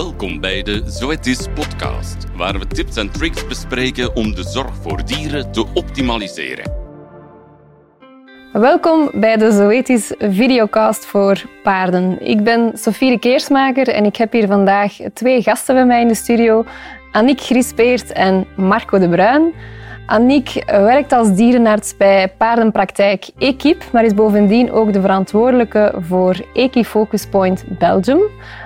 Welkom bij de Zoetis podcast, waar we tips en tricks bespreken om de zorg voor dieren te optimaliseren. Welkom bij de Zoetis videocast voor paarden. Ik ben Sofie Keersmaker en ik heb hier vandaag twee gasten bij mij in de studio. Annick Grispeert en Marco de Bruin. Annick werkt als dierenarts bij paardenpraktijk Equip, maar is bovendien ook de verantwoordelijke voor Equifocus Point Belgium,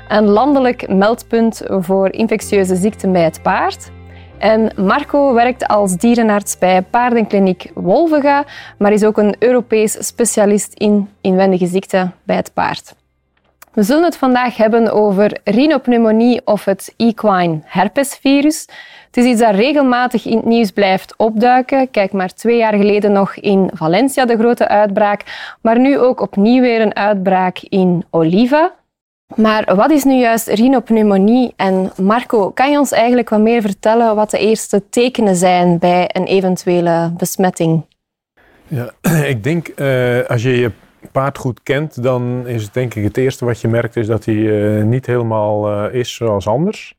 een landelijk meldpunt voor infectieuze ziekten bij het paard. En Marco werkt als dierenarts bij paardenkliniek Wolvega, maar is ook een Europees specialist in inwendige ziekten bij het paard. We zullen het vandaag hebben over rhinopneumonie of het equine herpesvirus. Het is iets dat regelmatig in het nieuws blijft opduiken. Kijk maar twee jaar geleden nog in Valencia de grote uitbraak, maar nu ook opnieuw weer een uitbraak in Oliva. Maar wat is nu juist rhinopneumonie? En Marco, kan je ons eigenlijk wat meer vertellen wat de eerste tekenen zijn bij een eventuele besmetting? Ja, ik denk uh, als je je paard goed kent, dan is het denk ik het eerste wat je merkt is dat hij uh, niet helemaal uh, is zoals anders.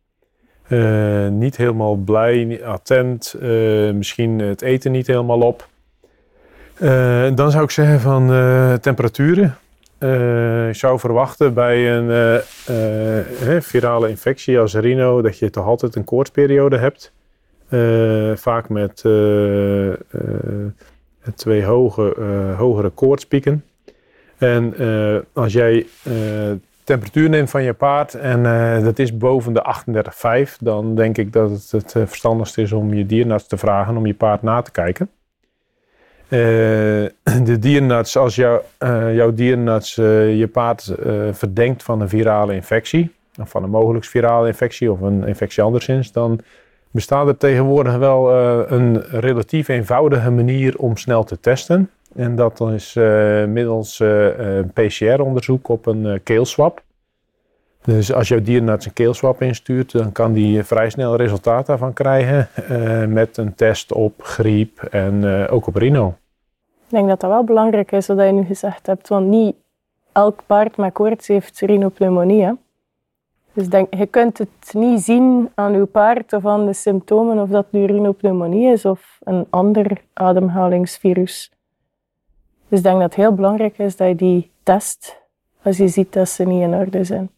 Uh, niet helemaal blij, attent, misschien het eten niet helemaal op. dan zou ik zeggen van temperaturen. je zou verwachten bij een virale infectie als rhino dat je toch altijd een koortsperiode hebt. vaak met twee hoge, hogere koortspieken. En uh, als jij uh, temperatuur neemt van je paard en uh, dat is boven de 38,5, dan denk ik dat het het verstandigst is om je dierenarts te vragen om je paard na te kijken. de dierenarts, als jou, jouw dierenarts je paard verdenkt van een virale infectie, of van een mogelijk virale infectie of een infectie anderszins, dan bestaat er tegenwoordig wel een relatief eenvoudige manier om snel te testen. En dat is uh, middels uh, PCR-onderzoek op een keelswap. Dus als jouw dierenarts een keelswap instuurt, dan kan die vrij snel resultaat daarvan krijgen met een test op griep en ook op rhino. Ik denk dat dat wel belangrijk is wat je nu gezegd hebt, want niet elk paard met koorts heeft rhinopneumonie. Hè? Dus denk, je kunt het niet zien aan uw paard of aan de symptomen of dat nu rhinopneumonie is of een ander ademhalingsvirus. Dus ik denk dat het heel belangrijk is dat je die test als je ziet dat ze niet in orde zijn.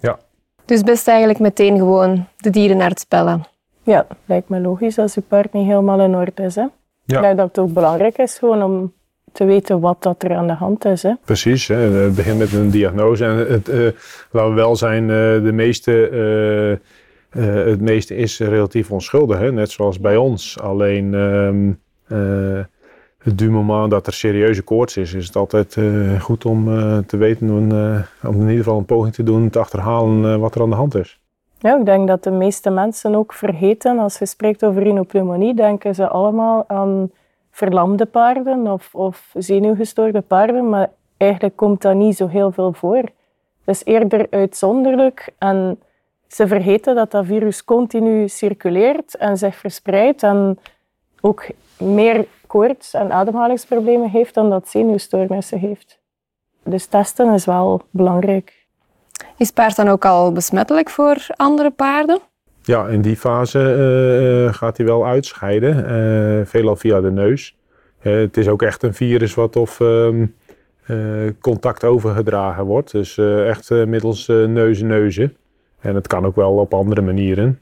Ja. Dus best eigenlijk meteen gewoon de dierenarts bellen. Ja, lijkt me logisch als je paard niet helemaal in orde is. Hè. Ja. Ik denk dat het ook belangrijk is gewoon om te weten wat dat er aan de hand is. Hè. Precies, hè. het begint met een diagnose. En het, uh, laten we wel zijn, uh, de meeste, uh, het meeste is relatief onschuldig, hè. net zoals bij ons. Alleen um, du moment dat er serieuze koorts is, is het altijd uh, goed om uh, te weten, om, uh, om in ieder geval een poging te doen te achterhalen wat er aan de hand is. Ja, ik denk dat de meeste mensen ook vergeten, als je spreekt over rhinopneumonie, denken ze allemaal aan verlamde paarden of, of zenuwgestoorde paarden, maar eigenlijk komt dat niet zo heel veel voor. Het is eerder uitzonderlijk en ze vergeten dat dat virus continu circuleert en zich verspreidt en ook meer koorts en ademhalingsproblemen heeft dan dat zenuwstoornissen heeft. Dus testen is wel belangrijk. Is paard dan ook al besmettelijk voor andere paarden? Ja, in die fase uh, gaat hij wel uitscheiden, uh, veelal via de neus. Uh, het is ook echt een virus wat of ehm, contact overgedragen wordt. Dus echt middels neus-neuzen. En het kan ook wel op andere manieren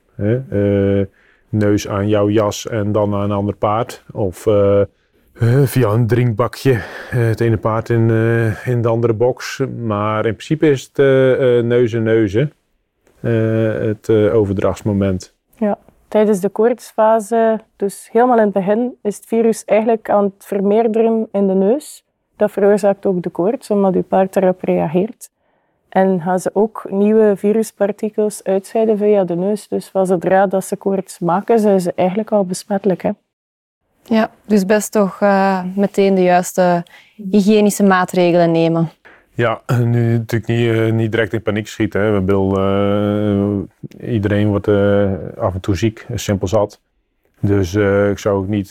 neus aan jouw jas en dan aan een ander paard. Of uh, via een drinkbakje, uh, het ene paard in, in de andere box. Maar in principe is het neuzen neuzen het overdrachtsmoment. Ja, tijdens de koortsfase, dus helemaal in het begin, is het virus eigenlijk aan het vermeerderen in de neus. Dat veroorzaakt ook de koorts, omdat je paard daarop reageert. En gaan ze ook nieuwe viruspartikels uitscheiden via de neus. Dus van zodra dat ze koorts maken, zijn ze eigenlijk al besmettelijk. Hè? Ja, dus best toch uh, meteen de juiste hygiënische maatregelen nemen. Ja, nu natuurlijk niet, uh, niet direct in paniek schieten. Hè. We wil, uh, iedereen wordt af en toe ziek, simpel zat. Dus ik zou ook niet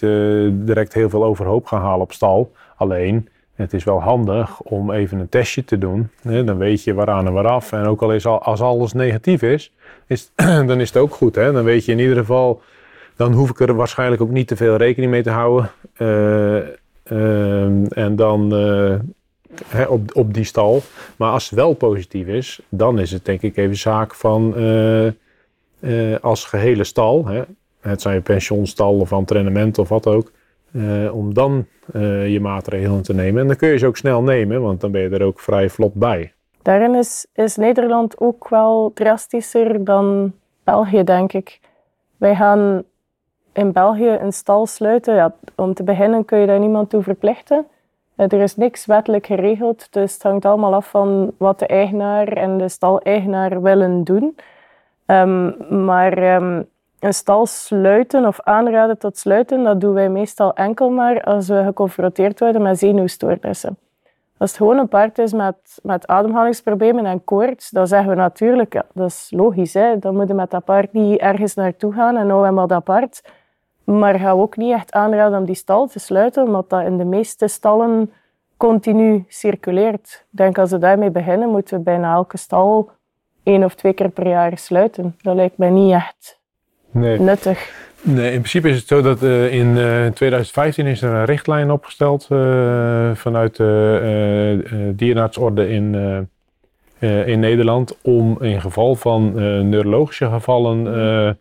direct heel veel overhoop gaan halen op stal. Alleen, het is wel handig om even een testje te doen. Dan weet je waaraan en waaraf. En ook al is al, als alles negatief is, is dan is het ook goed. Hè? Dan weet je in ieder geval, dan hoef ik er waarschijnlijk ook niet te veel rekening mee te houden. Uh, uh, en dan uh, hè, op, op die stal. Maar als het wel positief is, dan is het denk ik even zaak van als gehele stal. Hè? Het zijn pensioenstal of entrainement of wat ook uh, om dan uh, je maatregelen te nemen. En dan kun je ze ook snel nemen, want dan ben je er ook vrij vlot bij. Daarin is, is Nederland ook wel drastischer dan België, denk ik. Wij gaan in België een stal sluiten. Ja, om te beginnen kun je daar niemand toe verplichten. Er is niks wettelijk geregeld, dus het hangt allemaal af van wat de eigenaar en de staleigenaar willen doen. Um, maar um, een stal sluiten of aanraden tot sluiten, dat doen wij meestal enkel maar als we geconfronteerd worden met zenuwstoornissen. Als het gewoon een paard is met, met ademhalingsproblemen en koorts, dan zeggen we natuurlijk, dat is logisch, hè? dan moet je met dat paard niet ergens naartoe gaan en nou maar dat paard. Maar ga ook niet echt aanraden om die stal te sluiten, omdat dat in de meeste stallen continu circuleert. Ik denk als we daarmee beginnen, moeten we bijna elke stal één of twee keer per jaar sluiten. Dat lijkt mij niet echt nee. nuttig. Nee, in principe is het zo dat uh, in uh, 2015 is er een richtlijn opgesteld uh, vanuit de dierenartsorde in, in Nederland om in geval van neurologische gevallen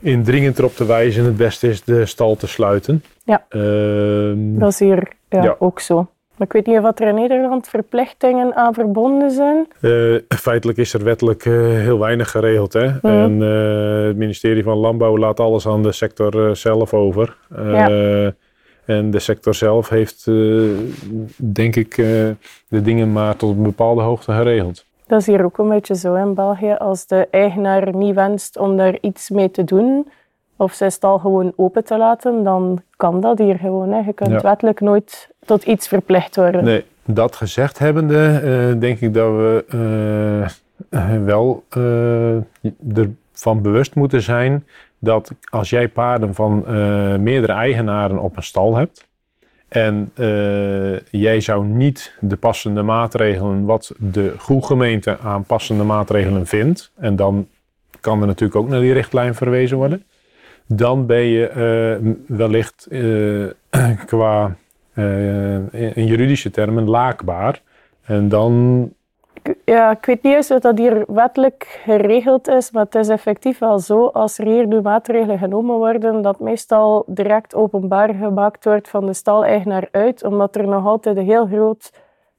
indringend erop te wijzen het beste is de stal te sluiten. Ja, ehm, dat is hier ja, ja. ook zo. Maar ik weet niet of er in Nederland verplichtingen aan verbonden zijn. Uh, feitelijk is er wettelijk uh, heel weinig geregeld. Hè? Mm. En uh, het ministerie van Landbouw laat alles aan de sector zelf over. Ja. En de sector zelf heeft, denk ik, de dingen maar tot een bepaalde hoogte geregeld. Dat is hier ook een beetje zo in België. Als de eigenaar niet wenst om daar iets mee te doen, of zijn stal gewoon open te laten, dan kan dat hier gewoon. Hè. Je kunt ja. wettelijk nooit tot iets verplicht worden. Nee, dat gezegd hebbende, uh, denk ik dat we uh, wel uh, ervan bewust moeten zijn dat als jij paarden van meerdere eigenaren op een stal hebt en jij zou niet de passende maatregelen, wat de gemeente aan passende maatregelen vindt, en dan kan er natuurlijk ook naar die richtlijn verwezen worden, dan ben je wellicht qua uh, in juridische termen laakbaar. En dan. Ja, ik weet niet eens of dat hier wettelijk geregeld is, maar het is effectief wel zo. Als er hier nu maatregelen genomen worden, dat meestal direct openbaar gemaakt wordt van de staleigenaar uit, omdat er nog altijd een heel groot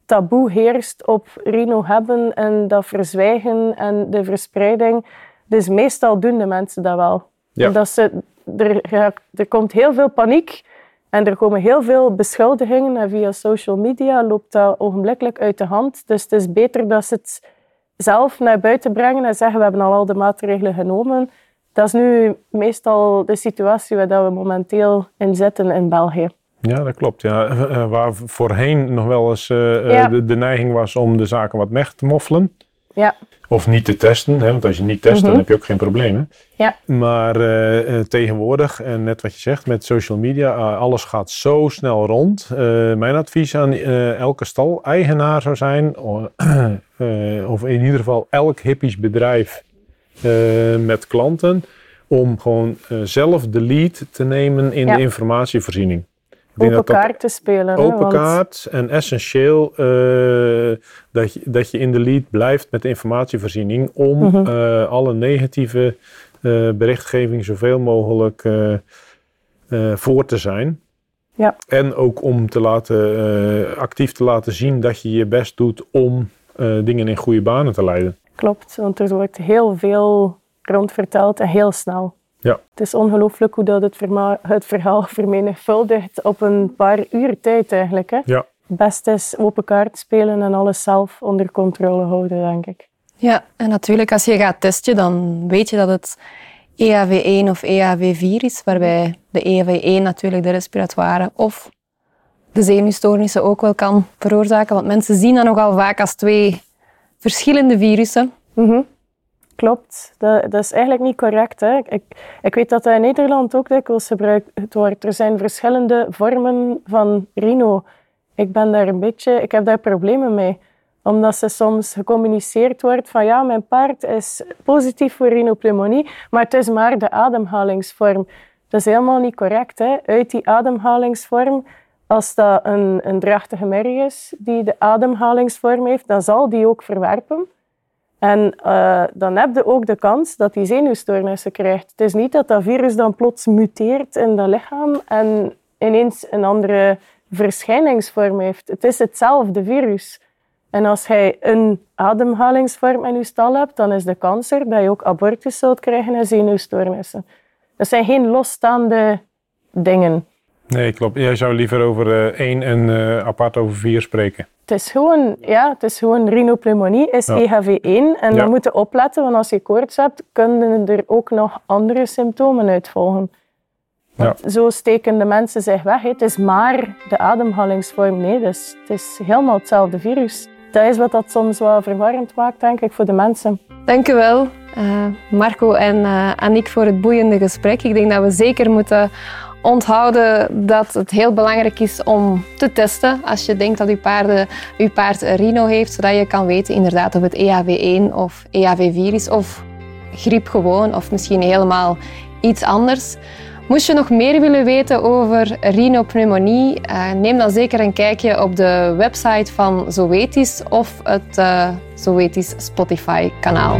taboe heerst op rino hebben en dat verzwijgen en de verspreiding. Dus meestal doen de mensen dat wel. Ja. Dat ze, er, er komt heel veel paniek en er komen heel veel beschuldigingen en via social media loopt dat ogenblikkelijk uit de hand. Dus het is beter dat ze het zelf naar buiten brengen en zeggen we hebben al, al de maatregelen genomen. Dat is nu meestal de situatie waar we momenteel in zitten in België. Ja, dat klopt. Ja. Eh, eh, waar voorheen nog wel eens uh, ja. de, de, neiging was om de zaken wat weg te moffelen. Ja. Of niet te testen, hè? want als je niet test, dan mhm. heb je ook geen problemen. Ja. Maar uh, tegenwoordig, en net wat je zegt met social media, uh, alles gaat zo snel rond. Uh, mijn advies aan elke stal-eigenaar zou zijn, of in ieder geval elk hippisch bedrijf met klanten, om gewoon zelf de lead te nemen in de informatievoorziening open kaart te spelen. Open hè, kaart en essentieel uh, dat, je, dat je in de lead blijft met de informatievoorziening om mm -hmm. uh, alle negatieve uh, berichtgeving zoveel mogelijk voor te zijn. Ja. En ook om te laten, actief te laten zien dat je je best doet om dingen in goede banen te leiden. Klopt, want er wordt heel veel rondverteld en heel snel. Ja. Het is ongelooflijk hoe dat het, het verhaal vermenigvuldigt op een paar uur tijd eigenlijk. Hè? Ja. Best is open kaart spelen en alles zelf onder controle houden, denk ik. Ja, en natuurlijk als je gaat testen, dan weet je dat het EAV1 of EAV4 is, waarbij de EAV1 natuurlijk de respiratoire of de zenuwstoornissen ook wel kan veroorzaken. Want mensen zien dat nogal vaak als twee verschillende virussen. Mm Klopt, dat, dat, is eigenlijk niet correct. Hè. Ik, ik weet dat dat in Nederland ook dikwijls gebruikt wordt. Er zijn verschillende vormen van rhino. Ik ben daar een beetje, ik heb daar problemen mee. Omdat ze soms gecommuniceerd wordt van ja, mijn paard is positief voor rhinopneumonie, maar het is maar de ademhalingsvorm. Dat is helemaal niet correct. Hè? Uit die ademhalingsvorm, als dat een, een drachtige merrie is die de ademhalingsvorm heeft, dan zal die ook verwerpen. En uh, dan heb je ook de kans dat hij zenuwstoornissen krijgt. Het is niet dat dat virus dan plots muteert in dat lichaam en ineens een andere verschijningsvorm heeft. Het is hetzelfde virus. En als hij een ademhalingsvorm in je stal hebt, dan is de kans er dat je ook abortus zult krijgen en zenuwstoornissen. Dat zijn geen losstaande dingen. Nee, klopt. Jij zou liever over uh, één en uh, apart over vier spreken. Het is gewoon, ja, het is gewoon rhinopneumonie, is EHV1. En ja. dan moet je opletten, want als je koorts hebt, kunnen er ook nog andere symptomen uitvolgen. Ja. Zo steken de mensen zich weg. Het is maar de ademhalingsvorm. Nee, dus het is helemaal hetzelfde virus. Dat is wat dat soms wel verwarrend maakt, denk ik, voor de mensen. Dank u wel, uh, Marco en uh, Annick, voor het boeiende gesprek. Ik denk dat we zeker moeten onthouden dat het heel belangrijk is om te testen als je denkt dat je, paarden, je paard rhino heeft, zodat je kan weten inderdaad of het EHV1 of EHV4 is of griep gewoon of misschien helemaal iets anders. Moest je nog meer willen weten over rhinopneumonie, uh, neem dan zeker een kijkje op de website van Zoetis of het uh, Zoetis Spotify kanaal.